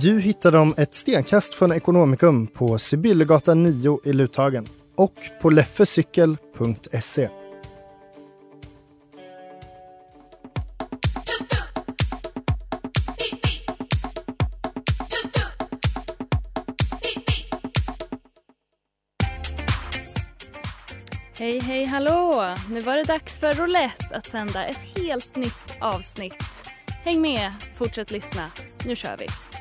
Du hittar dem ett stenkast från Ekonomikum på Sibyllegatan 9 i Luthagen och på leffecykel.se. Hej, hej, hallå! Nu var det dags för Roulette att sända ett helt nytt avsnitt. Häng med, fortsätt lyssna. Nu kör vi!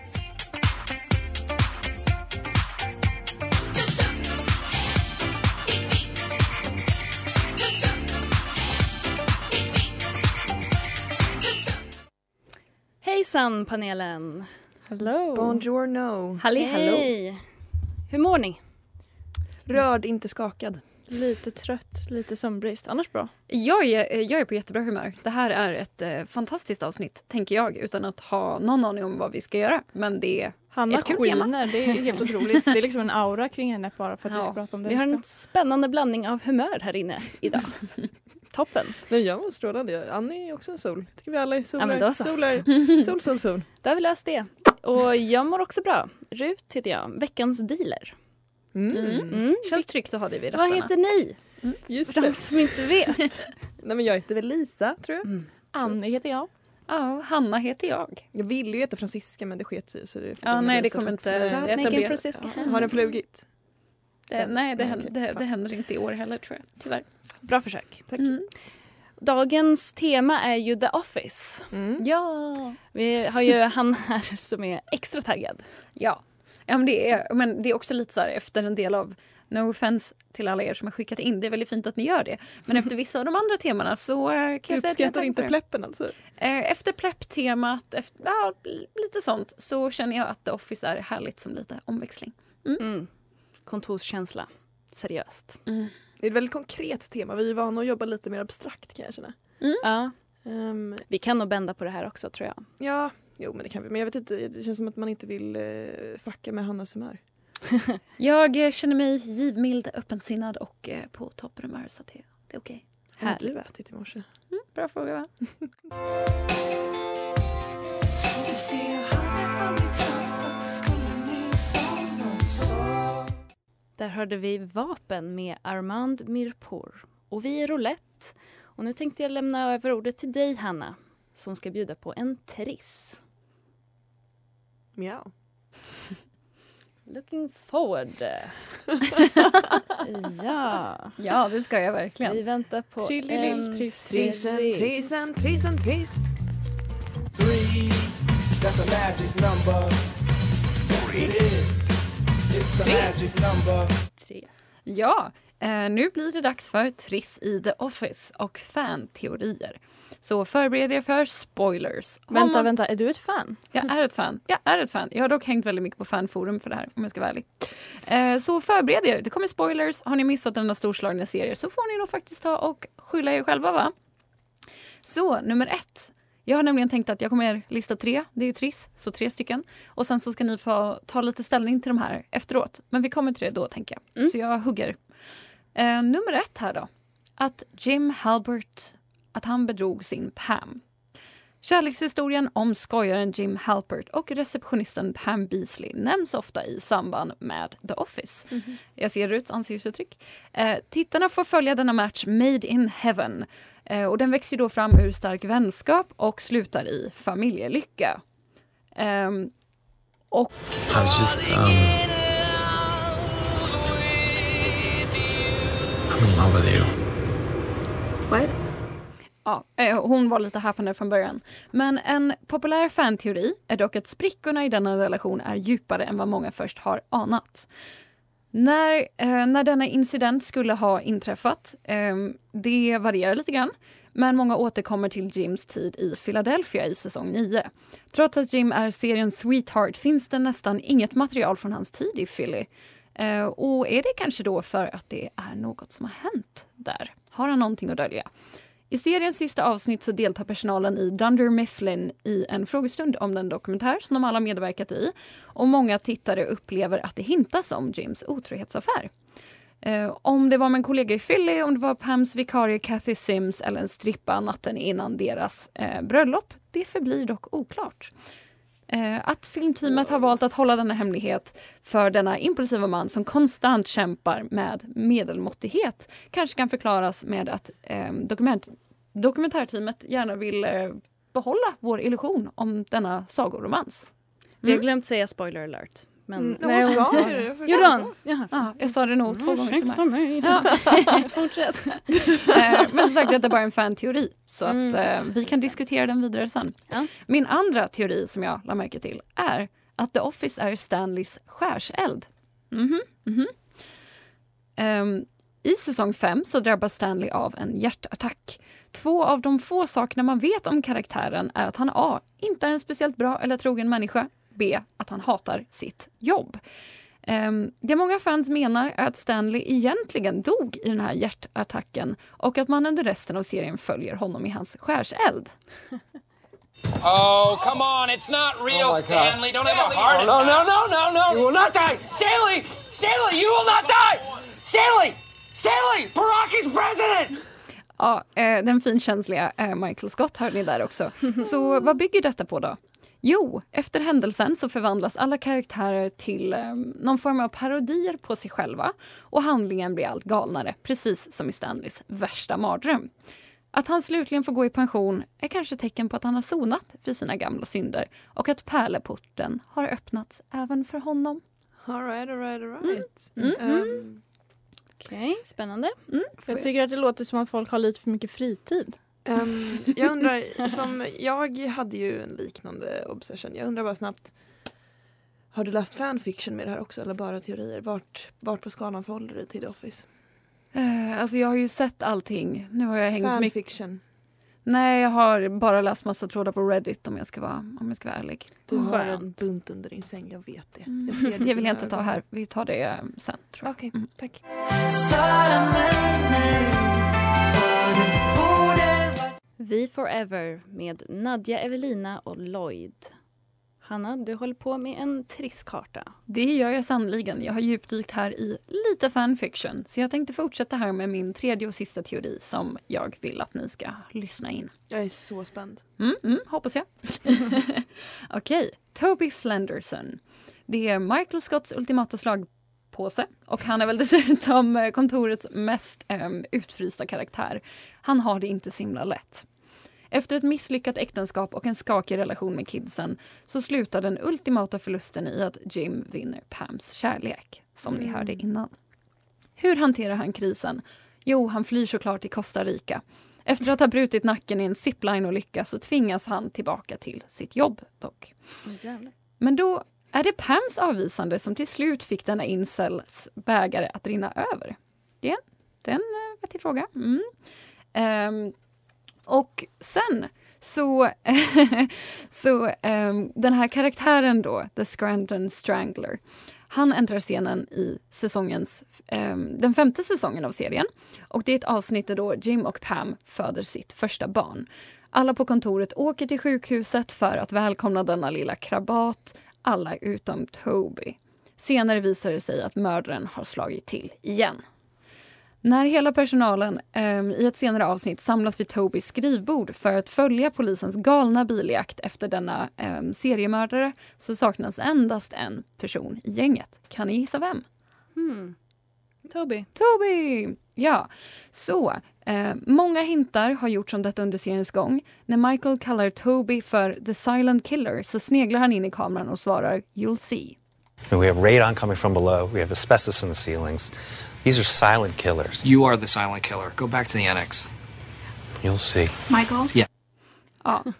Hejsan panelen! Hello. Buongiorno. Halli hallå. Hej! Hur mår ni? Rörd, inte skakad. Lite trött, lite sömnbrist. Annars bra. Jag är, jag är på jättebra humör. Det här är ett eh, fantastiskt avsnitt, tänker jag, utan att ha någon aning om vad vi ska göra. Men det Hanna skiner, det är helt otroligt. Det är liksom en aura kring henne bara för att vi ska Ja. prata om det. Vi har en spännande blandning av humör här inne idag. Toppen! Nej, jag mår strålande. Annie är också en sol. Tycker vi alla är solar. Ja, solar. Sol, sol, sol. Då har vi löst det. Och jag mår också bra. Rut heter jag, veckans dealer. Mm. Mm. Känns tryggt att ha dig vid Vad rattarna. heter ni? Just För det. de som inte vet. Nej, men jag heter väl Lisa, tror jag. Annie heter jag. Ja, Hanna heter jag. Jag ville ju heta Francisca, men det sket sig. Så det Ja, nej, det kommer inte Stop etablera- making Francisca. Ja. Har den flugit? Det, nej, det, Nej, händer, det, det händer inte i år heller, tror jag. Tyvärr. Bra försök. Tack. Mm. Dagens tema är ju The Office. Mm. Ja. Vi har ju han här som är extra taggad. Ja. ja men, det är, men det är också lite så här efter en del av No offense till alla er som har skickat in. Det är väldigt fint att ni gör det. Men efter vissa av de andra temana så eh, kan Du jag säga att jag uppskattar inte pleppen alltså? Eh, Efter plepp-temat, efter, ja, lite sånt, så känner jag att The Office är härligt som lite omväxling. Mm. Kontorskänsla. Seriöst. Det är ett väldigt konkret tema. Vi är vana att jobba lite mer abstrakt kan jag känna. Ja. Ehm, Vi kan nog bända på det här också tror jag. ja, jo men det kan vi. Men jag vet inte, det känns som att man inte vill uh, fucka med Hannas humör. Jag eh, känner mig givmild, öppensinnad och eh, på topphumör så det, det är okej. Vad har du ätit i morse? Mm, bra fråga va? Där hörde vi Vapen med Armand Mirpour. Och vi är Roulette. Och nu tänkte jag lämna över ordet till dig Hanna. Som ska bjuda på en triss. Mjau. Looking forward. ja. Ja, det ska jag Vi verkligen. väntar på en triss, Trisen, triss. trisen, trisen, triss. That's a magic number. Yes, it is. It's the magic number. Tre. Ja, nu blir det dags för Triss i The Office och fanteorier. Så förbered er för spoilers. Vänta, man- vänta, är du ett fan? Jag är ett fan. Jag är ett fan. Jag har dock hängt väldigt mycket på fanforum för det här om jag ska vara ärlig. Eh, så förbered er. Det kommer spoilers. Har ni missat denna storslagna serie så får ni nog faktiskt ta och skylla er själva va? Så nummer ett. Jag har nämligen tänkt att jag kommer lista tre. Det är ju Triss, så tre stycken. Och sen så ska ni få ta lite ställning till de här efteråt. Men vi kommer till det då tänker jag. Så jag hugger. Eh, nummer ett här då. Att Jim Halbert, att han bedrog sin Pam. Kärlekshistorien om skojaren Jim Halpert och receptionisten Pam Beasley nämns ofta i samband med The Office. Jag ser Ruts ansiktsuttryck. Eh, tittarna får följa denna match Made in Heaven. Eh, och den växer då fram ur stark vänskap och slutar i familjelycka. Ehm, och I was just um in love with you. What? Ja, eh, hon var lite häpande från början. Men en populär fanteori är dock att sprickorna i denna relation är djupare än vad många först har anat. När, eh, när denna incident skulle ha inträffat, eh, det varierar lite grann. Men många återkommer till Jims tid i Philadelphia i säsong 9. Trots att Jim är seriens sweetheart finns det nästan inget material från hans tid i Philly. Eh, och är det kanske då för att det är något som har hänt där? Har han någonting att dölja? I seriens sista avsnitt så deltar personalen i Dunder Mifflin i en frågestund om den dokumentär som de alla medverkat i. Och många tittare upplever att det hintas om Jims otrohetsaffär. Eh, om det var med en kollega i Philly, om det var Pams vikarie Kathy Sims eller en strippa natten innan deras eh, bröllop, det förblir dock oklart. Eh, att filmteamet har valt att hålla denna hemlighet för denna impulsiva man som konstant kämpar med medelmåttighet kanske kan förklaras med att eh, dokument, dokumentärteamet gärna vill eh, behålla vår illusion om denna sagoromans. Vi har Mm. glömt säga spoiler alert. Men Mm, Nej, hon hon sa det. Gjorde. Ja, jag sa det nog två gånger till mig. mig. Ja. Fortsätt. Eh, Men som sagt, detta är bara en fanteori. Så att, Mm. eh, vi kan diskutera den vidare sen. Ja. Min andra teori som jag la märke till är att The Office är Stanleys skärseld. Mhm, mhm. Ehm, I säsong 5 så drabbas Stanley av en hjärtattack. Två av de få sakerna man vet om karaktären är att han A. inte är en speciellt bra eller trogen människa. B. Att han hatar sitt jobb. Ehm, det många fans menar är att Stanley egentligen dog i den här hjärtattacken och att man under resten av serien följer honom i hans skärseld. Oh, come on. It's not real, Oh, my God. Stanley. Don't have a heart No, no, attack. no, no, no. You will not die. Stanley! Stanley, you will not die! Stanley! Stanley! Barack is president! Ja, eh, den finkänsliga eh, Michael Scott hörde ni där också. Så vad bygger detta på då? Jo, efter händelsen så förvandlas alla karaktärer till eh, någon form av parodier på sig själva och handlingen blir allt galnare, precis som i Stanleys värsta mardröm. Att han slutligen får gå i pension är kanske tecken på att han har sonat för sina gamla synder och att pärleporten har öppnats även för honom. All right, all right, all right. Mm, mm. Ehm, Okej, spännande. Jag tycker att det låter som att folk har lite för mycket fritid. Ehm, jag undrar, som jag hade ju en liknande obsession. Jag undrar bara snabbt. Har du läst fanfiction med det här också eller bara teorier? Vart, vart på skalan förhåller du dig till The Office? Eh, alltså jag har ju sett allting. Nu har jag hängt mycket Fanfiction. Nej, jag har bara läst massa trådar på Reddit om jag ska vara, om jag ska vara ärlig. Du har en Skönt. bunt under din säng, jag vet det. Mm. Jag ser det dina vill jag inte ta här. Vi tar det eh, sen. Tror jag. Okej, Mm. tack. Vi Forever med Nadja Evelina och Lloyd. Hanna, du håller på med en trisskarta. Det gör jag sannoliken. Jag har djupdykt här i lite fanfiction. Så jag tänkte fortsätta här med min tredje och sista teori som jag vill att ni ska lyssna in. Jag är så spänd. Mm, mm, hoppas jag. Okej, Toby Flenderson. Det är Michael Scotts ultimata slagpåse och han är väl dessutom eh, kontorets mest um, utfrysta karaktär. Han har det inte så himla lätt. Efter ett misslyckat äktenskap och en skakig relation med kidsen så slutar den ultimata förlusten i att Jim vinner Pams kärlek, som ni Mm. hörde innan. Hur hanterar han krisen? Jo, han flyr såklart till Costa Rica. Efter att ha brutit nacken i en zipline-olycka så tvingas han tillbaka till sitt jobb dock. Men då är det Pams avvisande som till slut fick denna incels bägare att rinna över. Det, det är en eh, vettig fråga. Mm. Um, och sen så, så um, den här karaktären då, The Scranton Strangler, han äntrar scenen i säsongens, um, den femte säsongen av serien. Och det är ett avsnitt där då Jim och Pam föder sitt första barn. Alla på kontoret åker till sjukhuset för att välkomna denna lilla krabat, alla utom Toby. Senare visar det sig att mördaren har slagit till igen. När hela personalen ehm, i ett senare avsnitt samlas vid Tobys skrivbord för att följa polisens galna biljakt efter denna um, seriemördare så saknas endast en person i gänget. Kan ni gissa vem? Hmm. Toby. Toby! Ja, så eh, många hintar har gjorts om detta under seriens gång. När Michael kallar Toby för the silent killer så sneglar han in i kameran och svarar “You'll see”. We have radon coming from below. We have asbestos in the ceilings. These are silent killers. You are the silent killer. Go back to the annex. You'll see. Michael? Yeah. Ja.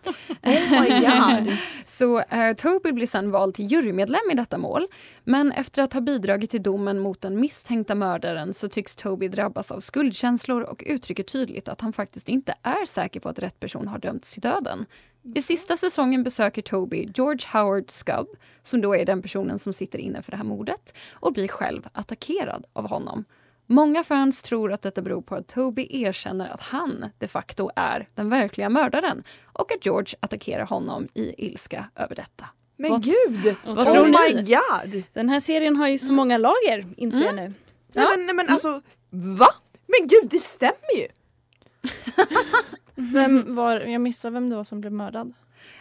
Oh my god. Så eh, Toby blir sen vald till jurymedlem i detta mål. Men efter att ha bidragit till domen mot den misstänkta mördaren så tycks Toby drabbas av skuldkänslor och uttrycker tydligt att han faktiskt inte är säker på att rätt person har dömts till döden. I sista säsongen besöker Toby George Howard Scubb, som då är den personen som sitter inne för det här mordet, och blir själv attackerad av honom. Många fans tror att detta beror på att Toby erkänner att han de facto är den verkliga mördaren och att George attackerar honom i ilska över detta. Men Vad- gud! Vad oh my ni? god! Den här serien har ju så många lager, inser jag nu. Nej Ja. men, nej, men alltså, va? Men gud, det stämmer ju! Vem var, jag missade vem det var som blev mördad.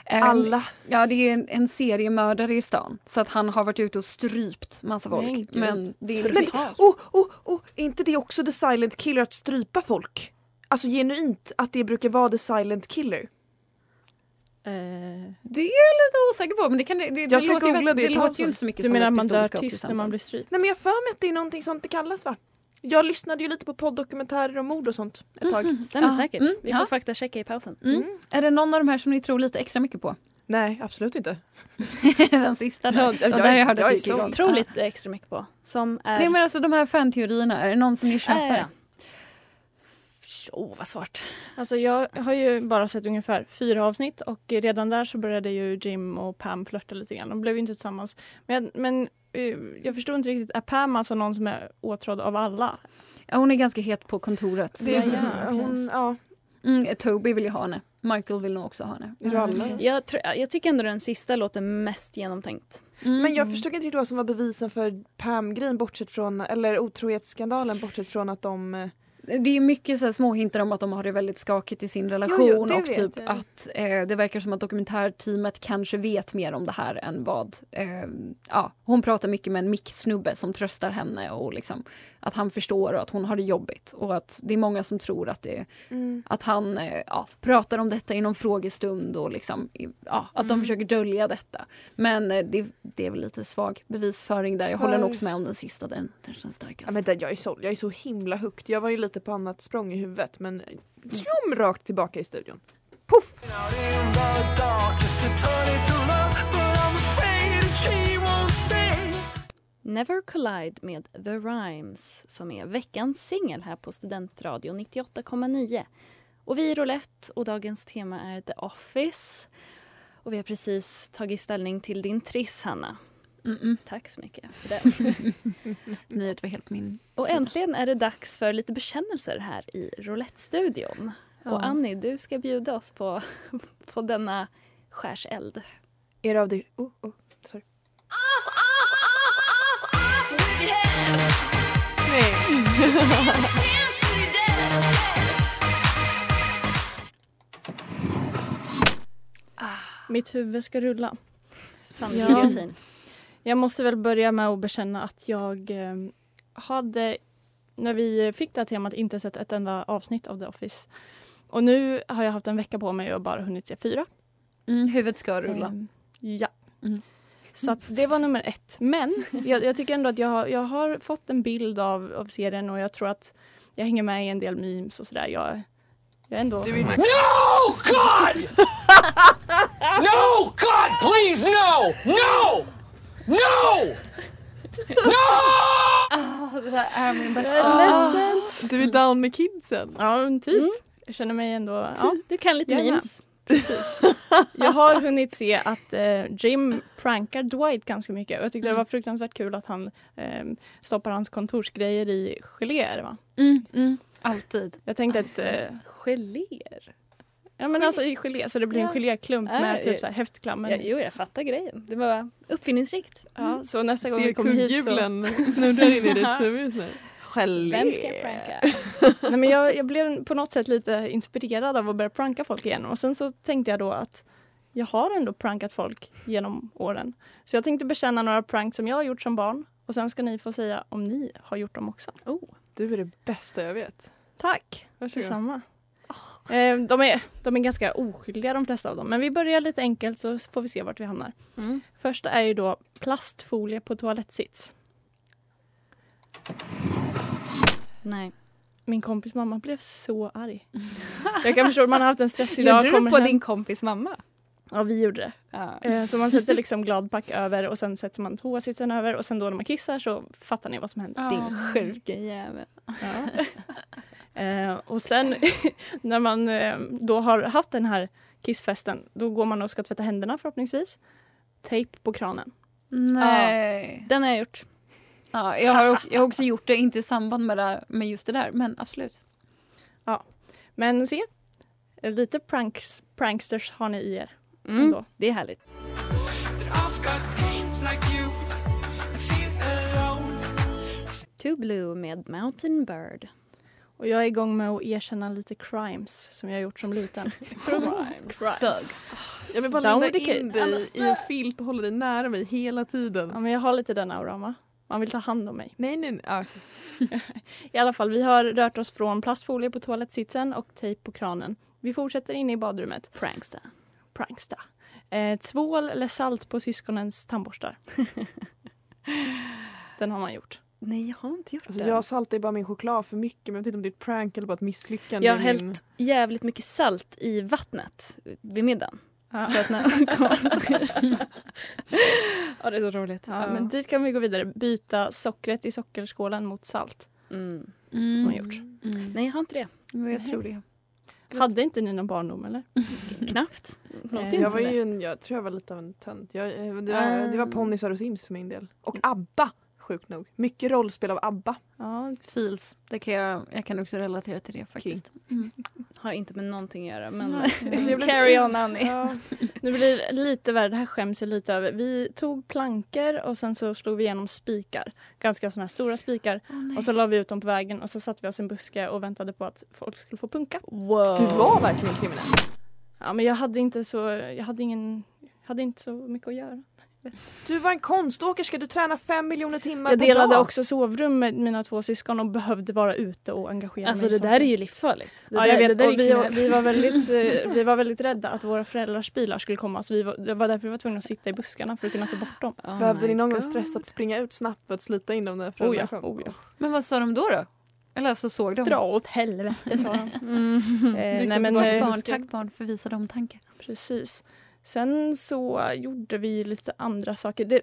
Eh, Alla. Ja, det är en, en seriemördare i stan. Så att han har varit ute och strypt massa Men folk. gud. Men det är Men, liksom, oh, oh, oh, är inte det också the silent killer att strypa folk? Alltså genuint att det brukar vara the silent killer. Eh, det är jag lite osäker på. Men det, kan, det, det, Jag ska låter, ju- googla det i det låter ju inte så mycket du som menar ett att man dör tyst när man blir strypt? Nej men jag för mig att det är någonting sånt det kallas va? Jag lyssnade ju lite på poddokumentärer om mord och sånt ett tag. Stämmer Ja. säkert. Mm, Vi ja. får faktachecka i pausen. Mm. Är det någon av de här som ni tror lite extra mycket på? Nej absolut inte. Den sista där. Ja, Ja, jag- där jag hörde jag att du gick. Tror lite extra mycket på. Som är... Nej men alltså de här fanteorierna, är det någon som ni köper? Äh, Åh, oh, vad svårt. Alltså jag har ju bara sett ungefär fyra avsnitt och redan där så började ju Jim och Pam flörta lite grann. De blev ju inte tillsammans. Men, men jag förstod inte riktigt, är Pam alltså någon som är åtrådd av alla? Ja, hon är ganska het på kontoret. Det, Ja, ja, hon, ja. Mm, Toby vill ju ha henne. Michael vill nog också ha henne. Alla? Jag, jag tycker ändå den sista låter mest genomtänkt. Mm. Men jag förstod inte riktigt vad som var bevisen för Pam-grejen bortsett från, eller otrohetsskandalen bortsett från att de eh, Det är mycket så små hintar om att de har det väldigt skakigt i sin relation Jo, jo, och typ jag. att eh, det verkar som att dokumentärteamet kanske vet mer om det här än vad... Eh, ja, hon pratar mycket med en micksnubbe som tröstar henne och liksom att han förstår och att hon har det jobbigt och att det är många som tror att, det, att han eh, ja, pratar om detta i någon frågestund och liksom, ja, att de försöker dölja detta. Men eh, det, det är väl lite svag bevisföring där. Jag håller nog också med om den sista, den, den känns starkast. Ja, men det, jag, är så, jag är så himla hooked. Jag var ju lite Lite på annat språng i huvudet men tjom rakt tillbaka i studion. Puff! Never Collide med The Rhymes som är veckans singel här på Studentradio 98,9. Och vi är Roulette och dagens tema är The Office. Och vi har precis tagit ställning till din triss, Hanna. Mm-mm. Tack så mycket för det. Nyhet var helt min Och sida. äntligen är det dags för lite bekännelser här i Roulette-studion. Och Annie, du ska bjuda oss på, på denna skärseld. Är det av det? Oh, oh, sorry. Mitt huvud ska rulla. Sann Ja. Jag måste väl börja med att bekänna att jag eh, hade, när vi fick det här temat, inte sett ett enda avsnitt av The Office. Och nu har jag haft en vecka på mig och bara hunnit se fyra. Mm, huvudet ska rulla. Ehm, ja. Mm. Så att det var nummer ett. Men jag, jag tycker ändå att jag har, jag har fått en bild av, av serien och jag tror att jag hänger med i en del memes och sådär. Jag, jag är ändå... No, God! no, God, please, no! No! No! Ah, det där är min Jag bästa. är ledsen. Du är down med kidsen. Ja, men typ. Jag känner mig ändå... Ja. Du kan lite Jag memes. Precis. Jag har hunnit se att eh, Jim prankar Dwight ganska mycket och jag tyckte det var fruktansvärt kul att han eh, stoppar hans kontorsgrejer i geléer. Va? Mm, mm, alltid. Jag tänkte att... Eh, Geléer. Ja men alltså i gelé så det blir en Ja. geléklump Ja, med ja. typ så här häftklammer. Ja, jo, jag fattar grejen. Det var uppfinningsrikt. Ja, så nästa gång vi Ser kommer hit så... kugghjulen snurrar in i ditt huvud nu. Gelé. Vem ska jag pranka? Nej, men jag, jag blev på något sätt lite inspirerad av att börja pranka folk igen och sen så tänkte jag då att jag har ändå prankat folk genom åren. Så jag tänkte bekänna några pranks som jag har gjort som barn och sen ska ni få säga om ni har gjort dem också. Oh. Du är det bästa jag vet. Tack! Varsågod. Detsamma. Eh, de, är, de är ganska oskyldiga de flesta av dem. Men vi börjar lite enkelt så får vi se vart vi hamnar. Mm. Första är ju då plastfolie på toalettsits. Nej. Min kompis mamma blev så arg. Jag kan förstå att man har haft en stressig dag. Gjorde du på hem- din kompis mamma? Ja, vi gjorde det. Ja. Eh, Så man sätter liksom gladpack över och sen sätter man toasitsen över och sen då när man kissar så fattar ni vad som händer. Din sjuka jävel. Ja. Eh, och sen när man eh, då har haft den här kissfesten då går man och ska tvätta händerna förhoppningsvis. Tejp på kranen. Nej. Den har jag gjort. Ja, jag, har, också- jag har också gjort det, inte i samband med, det, med just det där, men absolut. Men se, lite pranks, pranksters har ni i er. Mm, Ändå. det är härligt. Too Blue med Mountain Bird. Och jag är igång med att erkänna lite crimes som jag har gjort som liten. crimes. Jag vill bara Down the in dig i en filt och hålla dig nära mig hela tiden. Ja, men jag har lite den auran va? Man vill ta hand om mig. Nej, nej, nej. I alla fall, vi har rört oss från plastfolie på toalettsitsen och tejp på kranen. Vi fortsätter inne i badrummet. Pranksta. Pranksta. Eh, tvål eller salt på syskonens tandborstar. Den har man gjort. Nej, jag har inte gjort Alltså, det. jag saltar ju bara min choklad för mycket men jag vet inte om det är ett prank eller bara ett misslyckande. Jag har i min- hällt jävligt mycket salt i vattnet vid middagen. Ja. Så att när man. Ja, det är så roligt. Ja, Men dit kan vi gå vidare. Byta sockret i sockerskålen mot salt. Mm. Mm. har gjort. Mm. Nej, jag har inte det. Men Jag tror det. Hade inte ni någon barndom eller? Knappt. Eh, inte Jag, var ju en, jag tror jag var lite av en tönt. Jag, eh, det, var, det var Ah. ponnysar och Sims för min del. Och ABBA, sjukt nog. Mycket rollspel av ABBA. Ja, Feels. Det kan jag, jag kan också relatera till det faktiskt. Mm. Har inte med någonting att göra. Men carry on Annie. Ja. Nu blir det lite värre, det här skäms jag lite över. Vi tog plankor och sen så slog vi igenom spikar. Ganska sådana här stora spikar. och så la vi ut dem på vägen och så satte vi oss i en buske och väntade på att folk skulle få punka. Wow. Du var verkligen kriminell. Ja men jag hade inte så, jag hade ingen, jag hade inte så mycket att göra. Du var en konståkerska, du tränar fem miljoner timmar Jag per delade dag. också sovrum med mina två syskon och behövde vara ute och engagera Alltså mig. i det där är ju livsfarligt. Det Ja, där, jag det vet. där är Och vi, var väldigt, vi var väldigt rädda att våra föräldrars bilar skulle komma så vi var, det var därför vi var tvungna att sitta i buskarna för att kunna ta bort dem. Oh Behövde ni någon gång God. stressa att springa ut snabbt för att slita in dem när Oh föräldrarna ja, kom? oh ja. Men vad sa de då? då? Eller så såg de? Dra åt helvete sa de. Mm. Eh, nej, men, eh, barn, tack barn för visade omtanke. Precis. Sen så gjorde vi lite andra saker. Det,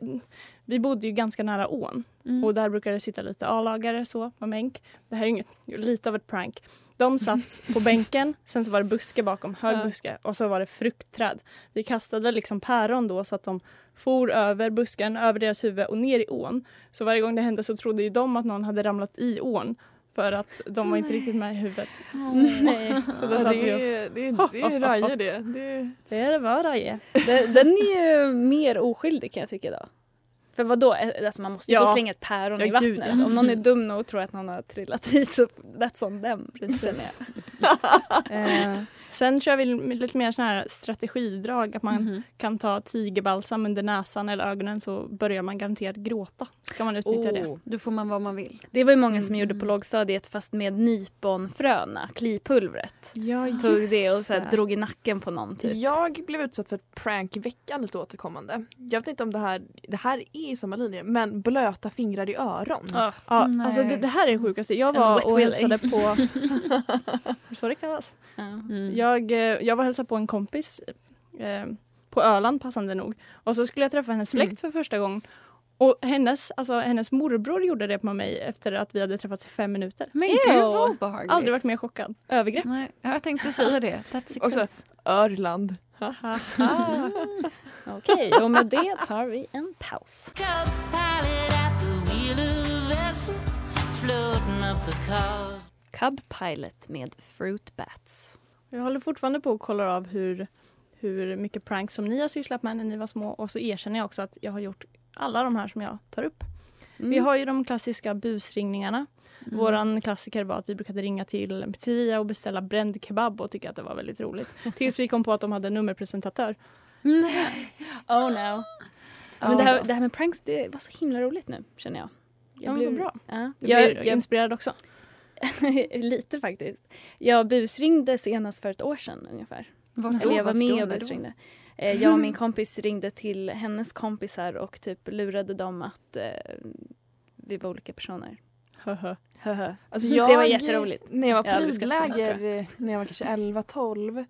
vi bodde ju ganska nära ån Mm. och där brukade det sitta lite A-lagare så på bänk. Det här är inget, lite av ett prank. De satt på bänken, sen så var det buske bakom, hög Ja. buske och så var det fruktträd. Vi kastade liksom päron då så att de for över busken, över deras huvud och ner i ån. Så varje gång det hände så trodde ju de att någon hade ramlat i ån för att de var inte riktigt med i huvudet. Nej, så då Ja, satt det, vi och är, det, är, det är rajer det. det. det var Raje. Den, den är ju mer oskyldig kan jag tycka då. För vad då? Alltså man måste ju Ja. få slänga ett päron Ja, i gud, vattnet. ja. Om någon är dum nog och tror att någon har trillat i så that's on them. Precis. Eh, sen kör vi lite mer sån här strategidrag, att man Mhm. kan ta tigerbalsam under näsan eller ögonen så börjar man garanterat gråta. Ska man utnyttja det? Oh. Då får man vad man vill. Det var ju många som Mm. gjorde på lågstadiet fast med nyponfröna, klipulvret. Ja, Tog det och så här, det. drog i nacken på någon typ. Jag blev utsatt för ett prank i veckan lite återkommande. Jag vet inte om det här, det här är i samma linje, men blöta fingrar i öron. Ah, Ja, Nej. alltså det, det här är det sjukaste. Jag var och hälsade på... så det kallas. Mm. Jag, eh, jag var och hälsade på en kompis eh, på Öland passande nog. Och så skulle jag träffa hennes släkt Mm. för första gången. Och hennes, alltså, hennes morbror gjorde det på mig efter att vi hade träffats i fem minuter. Men gud vad obehagligt. Aldrig varit mer chockad. Övergrepp. Nej, jag tänkte säga det. That's Också. Örland. Okej, och med det tar vi en paus. Cub Pilot med Fruit Bats. Jag håller fortfarande på och kollar av hur, hur mycket pranks som ni har sysslat med när ni var små och så erkänner jag också att jag har gjort alla de här som jag tar upp. Mm. Vi har ju de klassiska busringningarna. Våran klassiker var att vi brukade ringa till pizzeria och beställa bränd kebab och tycka att det var väldigt roligt. Tills vi kom på att de hade en nummerpresentatör. Nej. Oh no. Men det här, det här med pranks det var så himla roligt nu känner jag. Ja, men vad bra. Ja. Du Jag, blir jag, inspirerad också. Lite faktiskt. Jag busringde senast för ett år sedan ungefär. Vart Eller jag var Varför med och busringde. Eh, Jag och min kompis ringde till hennes kompisar och typ lurade dem att eh, vi var olika personer. Alltså det jag, var jätteroligt. När jag var tror prydläger, när jag var kanske 11-12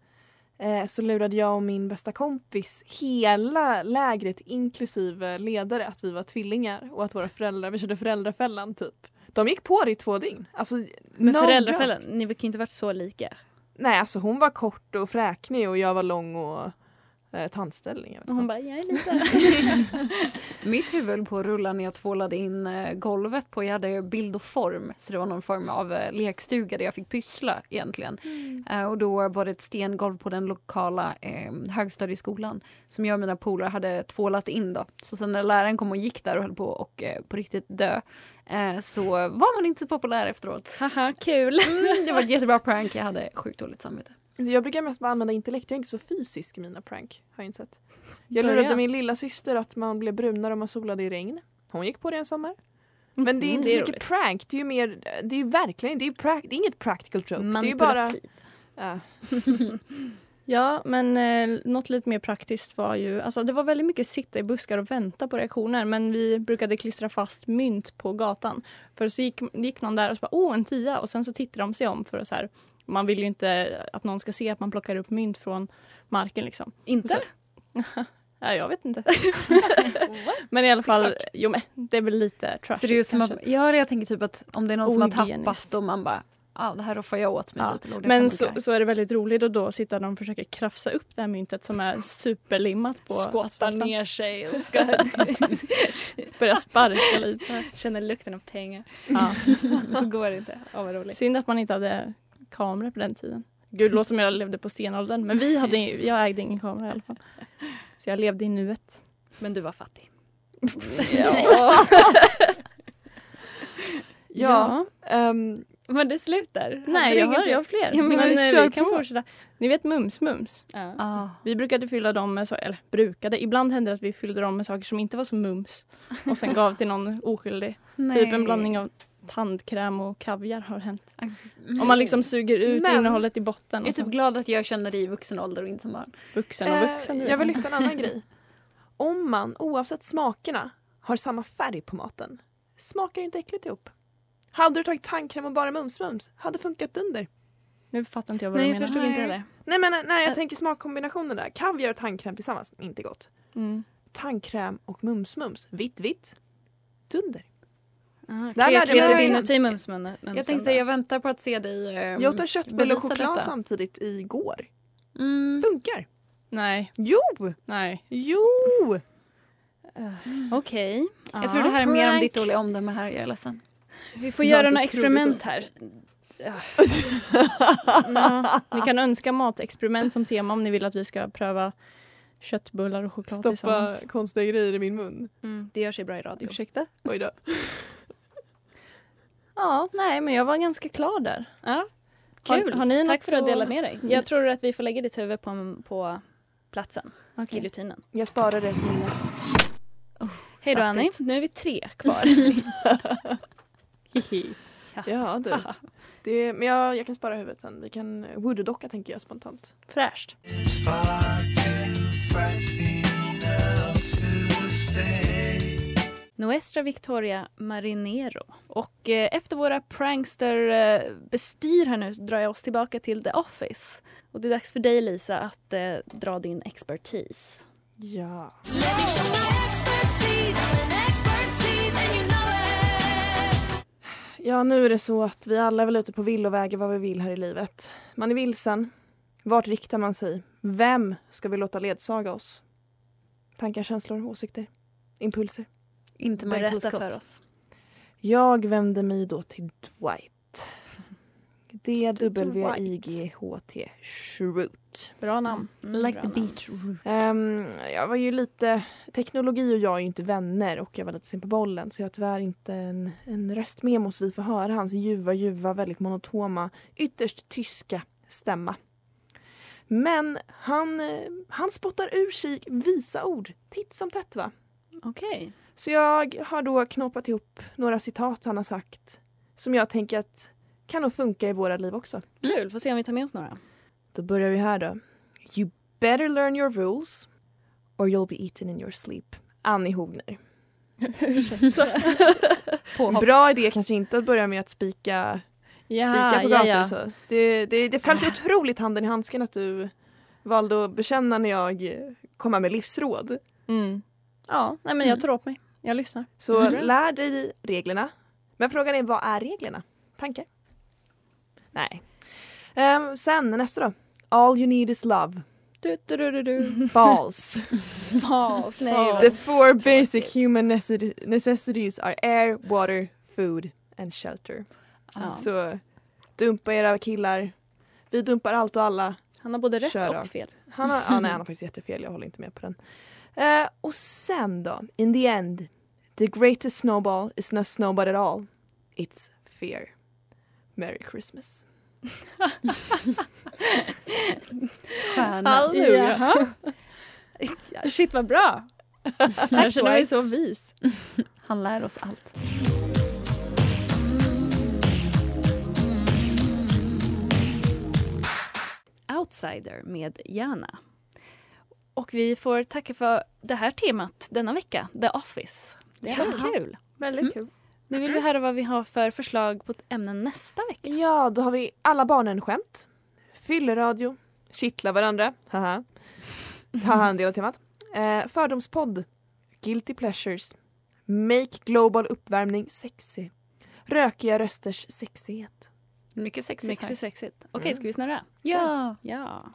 eh, så lurade jag och min bästa kompis hela lägret inklusive ledare att vi var tvillingar och att våra föräldrar, vi körde föräldrafällan typ. De gick på det i två dygn. Alltså, Men no föräldrafällan, ni kan ju inte varit så lika. Nej alltså hon var kort och fräknig och jag var lång och eh, tandställning. Jag vet Och hon bara, jag är. Mitt huvud på att rulla när jag tvålade in eh, golvet på, jag hade bild och form, så det var någon form av eh, lekstuga där jag fick pyssla egentligen. Eh, och då var det ett stengolv på den lokala eh, högstadieskolan som jag och mina polare hade tvålat in då. Så sen när läraren kom och gick där och höll på och eh, på riktigt dö så var man inte så populär efteråt. Haha, kul. Mm, det var ett jättebra prank, jag hade sjukt dåligt samvete. Alltså jag brukar mest bara använda intellekt, jag är inte så fysisk i mina prank. Har jag insett. Jag lurade min lilla syster att man blev brunare om man solade i regn. Hon gick på det en sommar. Men det är Mm, inte det så mycket roligt. prank, det är ju mer, det är ju verkligen, det är, ju prac- det är inget practical joke. Det är ju bara... Manipulativ. Ja. Men eh, något lite mer praktiskt var ju, alltså det var väldigt mycket sitta i buskar och vänta på reaktioner men vi brukade klistra fast mynt på gatan. För så gick, gick någon där och så bara åh en tia och sen så tittade de sig om för att så här, man vill ju inte att någon ska se att man plockar upp mynt från marken liksom. Inte? Så, ja, jag vet inte. men i alla fall, jo men det är väl lite trashigt Så det är ju som kanske. att, ja, jag tänker typ att om det är någon som har tappat och man bara, ja det här roffar jag åt mig. Ja, Typ, Men så, så är det väldigt roligt och då sitter de och försöker krafsa upp det här myntet som är superlimmat på asfalten. ner sig och ska Börja sparka lite. känna lukten av pengar. Ja. Så går det inte. Åh vad roligt. Synd att man inte hade kameror på den tiden. Gud, låter som jag levde på stenåldern. Men vi hade, jag ägde ingen kamera i alla fall. Så jag levde i nuet. Men du var fattig. Ja. Ja. ehm, Men det slutar. Nej, jag har, fler? jag har fler. Ja, men men vi eh, kör vi kan på. fortsätta. Ni vet Mums Mums? Ja. Ah. Vi brukade fylla dem med, så, eller brukade, ibland hände det att vi fyllde dem med saker som inte var så mums. Och sen gav till någon oskyldig. Typ en blandning av tandkräm och kaviar har hänt. Om man liksom suger ut Men- innehållet i botten. Jag är typ glad att jag känner det i vuxen ålder och inte som barn. Vuxen och vuxen. du Eh, jag vill lyfta en annan grej. Om man oavsett smakerna har samma färg på maten smakar inte äckligt ihop. Hade du tagit tandkräm och bara mums-mums hade funkat dunder. Nu fattar inte jag vad Nej, du jag menar. förstod inte heller. Nej men nej, jag tänker smakkombinationen där. Kaviar och tandkräm tillsammans, inte gott. Mm. Tandkräm och mums-mums, vitt vitt. Dunder. Ah, Där lärde jag mig- inuti mumsmumsen. Jag tänkte säga, jag väntar på att se dig eh, Jag åt en köttbulle och choklad detta. samtidigt igår. Mm. Funkar. Nej, Jo! nej. Jo! Okej. Jag tror det här är mer om ditt dåliga omdöme här, jag är ledsen. Vi får göra några experiment här. Ja. Ni kan önska matexperiment som tema om ni vill att vi ska pröva köttbullar och choklad Stoppa tillsammans. konstiga grejer i min mun. Mm, det gör sig bra i radio. Ursäkta? Oj då. Ja, nej men jag var ganska klar där. Ja, Har- kul. har ni Tack för att dela med dig. Jag tror att vi får lägga ditt huvud på, på platsen, Okej. giljotinen. Jag sparar det som minne. Hej då. Annie, nu är vi tre kvar. Ja du. Det, men jag, jag kan spara huvudet sen. Vi kan voodoo-docka tänker jag spontant. Fräscht. Nuestra Victoria Marinero. Och eh, efter våra prankster eh, bestyr här nu drar jag oss tillbaka till The Office. Och det är dags för dig Lisa att eh, dra din expertis. Ja. Ja, nu är det så att vi alla är väl ute på villovägar vad vi vill här i livet. Man är vilsen. Vart riktar man sig? Vem ska vi låta ledsaga oss? Tankar, känslor, åsikter, impulser. Inte Michael Berätta Scott. för oss. Jag vänder mig då till Dwight. D-W-I-G-H-T. Schrute. Bra namn. Mm, Like bra the beach root. Ehm, jag var ju lite... Teknologi och jag är ju inte vänner och jag var lite sen på bollen så jag har tyvärr inte en, en röstmemo så vi får höra hans ljuva, ljuva, väldigt monotoma, ytterst tyska stämma. Men han, han spottar ur sig visa ord titt som tätt va? Okej. Så jag har då knåpat ihop några citat han har sagt som jag tänker att kan nog funka i våra liv också. Kul, får se om vi tar med oss några. Då börjar vi här då. You better learn your rules or you'll be eaten in your sleep. Annie Hogner. Bra idé kanske inte att börja med att spika, spika på gator och så. Det, det, det föll så otroligt handen i handsken att du valde att bekänna när jag kom med livsråd. Mm. Ja, nej men jag tar åt mig. Jag lyssnar. Så Mm. lär dig reglerna. Men frågan är, vad är reglerna? Tankar? Nej. Ehm, sen nästa då. All you need is love. Du, du, du, du. False. Fas, nej. The four basic human necessi- necessities are air, water, food and shelter. Ja. Så dumpa era killar. Vi dumpar allt och alla. Han har både rätt Kör och rakt. fel. Han har, ja, nej, han har faktiskt jättefel, jag håller inte med på den. Eh, och sen då, in the end. The greatest snowball is not snowball at all. It's fear. Merry Christmas. Stjärna. Halleluja. Ja, Shit vad bra. Jag känner mig så vis. Han lär oss allt. Outsider med Jana. Och vi får tacka för det här temat denna vecka, The Office. Det var Jaha. kul. Väldigt Mm. Nu vill vi höra vad vi har för förslag på ämnen nästa vecka. Ja, då har vi alla barnen-skämt. Fylleradio. Kittla varandra. Haha. Haha, en del av temat. Eh, fördomspodd. Guilty pleasures. Make global uppvärmning sexy. Rökiga rösters sexighet. Mycket sexigt Mycket sexigt. Okej, Mm. ska vi snurra? Ja. Ja.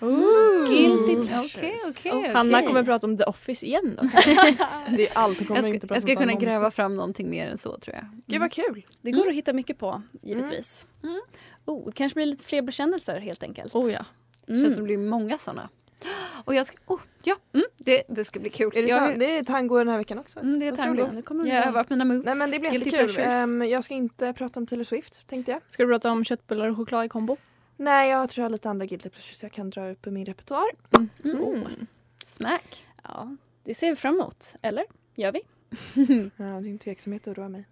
Pleasures. Guilty pleasures. okej, Och okej. Hanna kommer prata om The Office igen då. Det är allt. Kommer Jag ska, inte prata jag ska kunna gräva fram någonting mer än så tror jag. Gud vad kul. Det går att hitta mycket på, givetvis. Mm. Oh, det kanske blir lite fler bekännelser helt enkelt. Oh ja. Mm. Känns som det blir många såna. Och jag ska, oh, ja, mm, det, det ska bli kul. Är det, jag, det är tango den här veckan också. Mm, det är tango. Nu kommer Jag har övat mina moves. Nej men det blir jättekul. Ehm, jag ska inte prata om Taylor Swift tänkte jag. Ska du prata om köttbullar och choklad i kombo? Nej jag tror jag har lite andra guilty pleasures jag kan dra upp i min repertoar. Mm. Smack. Ja, det ser vi fram emot. Eller? Gör vi? Ja, din tveksamhet oroar mig.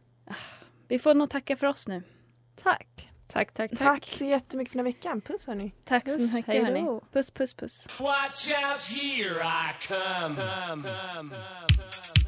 Vi får nog tacka för oss nu. Tack. Tack, tack, tack. Tack så jättemycket för den här veckan. Puss hörni. Tack så Puss, mycket hej då. hörni. Puss puss puss. Watch out, here I come. come, come, come.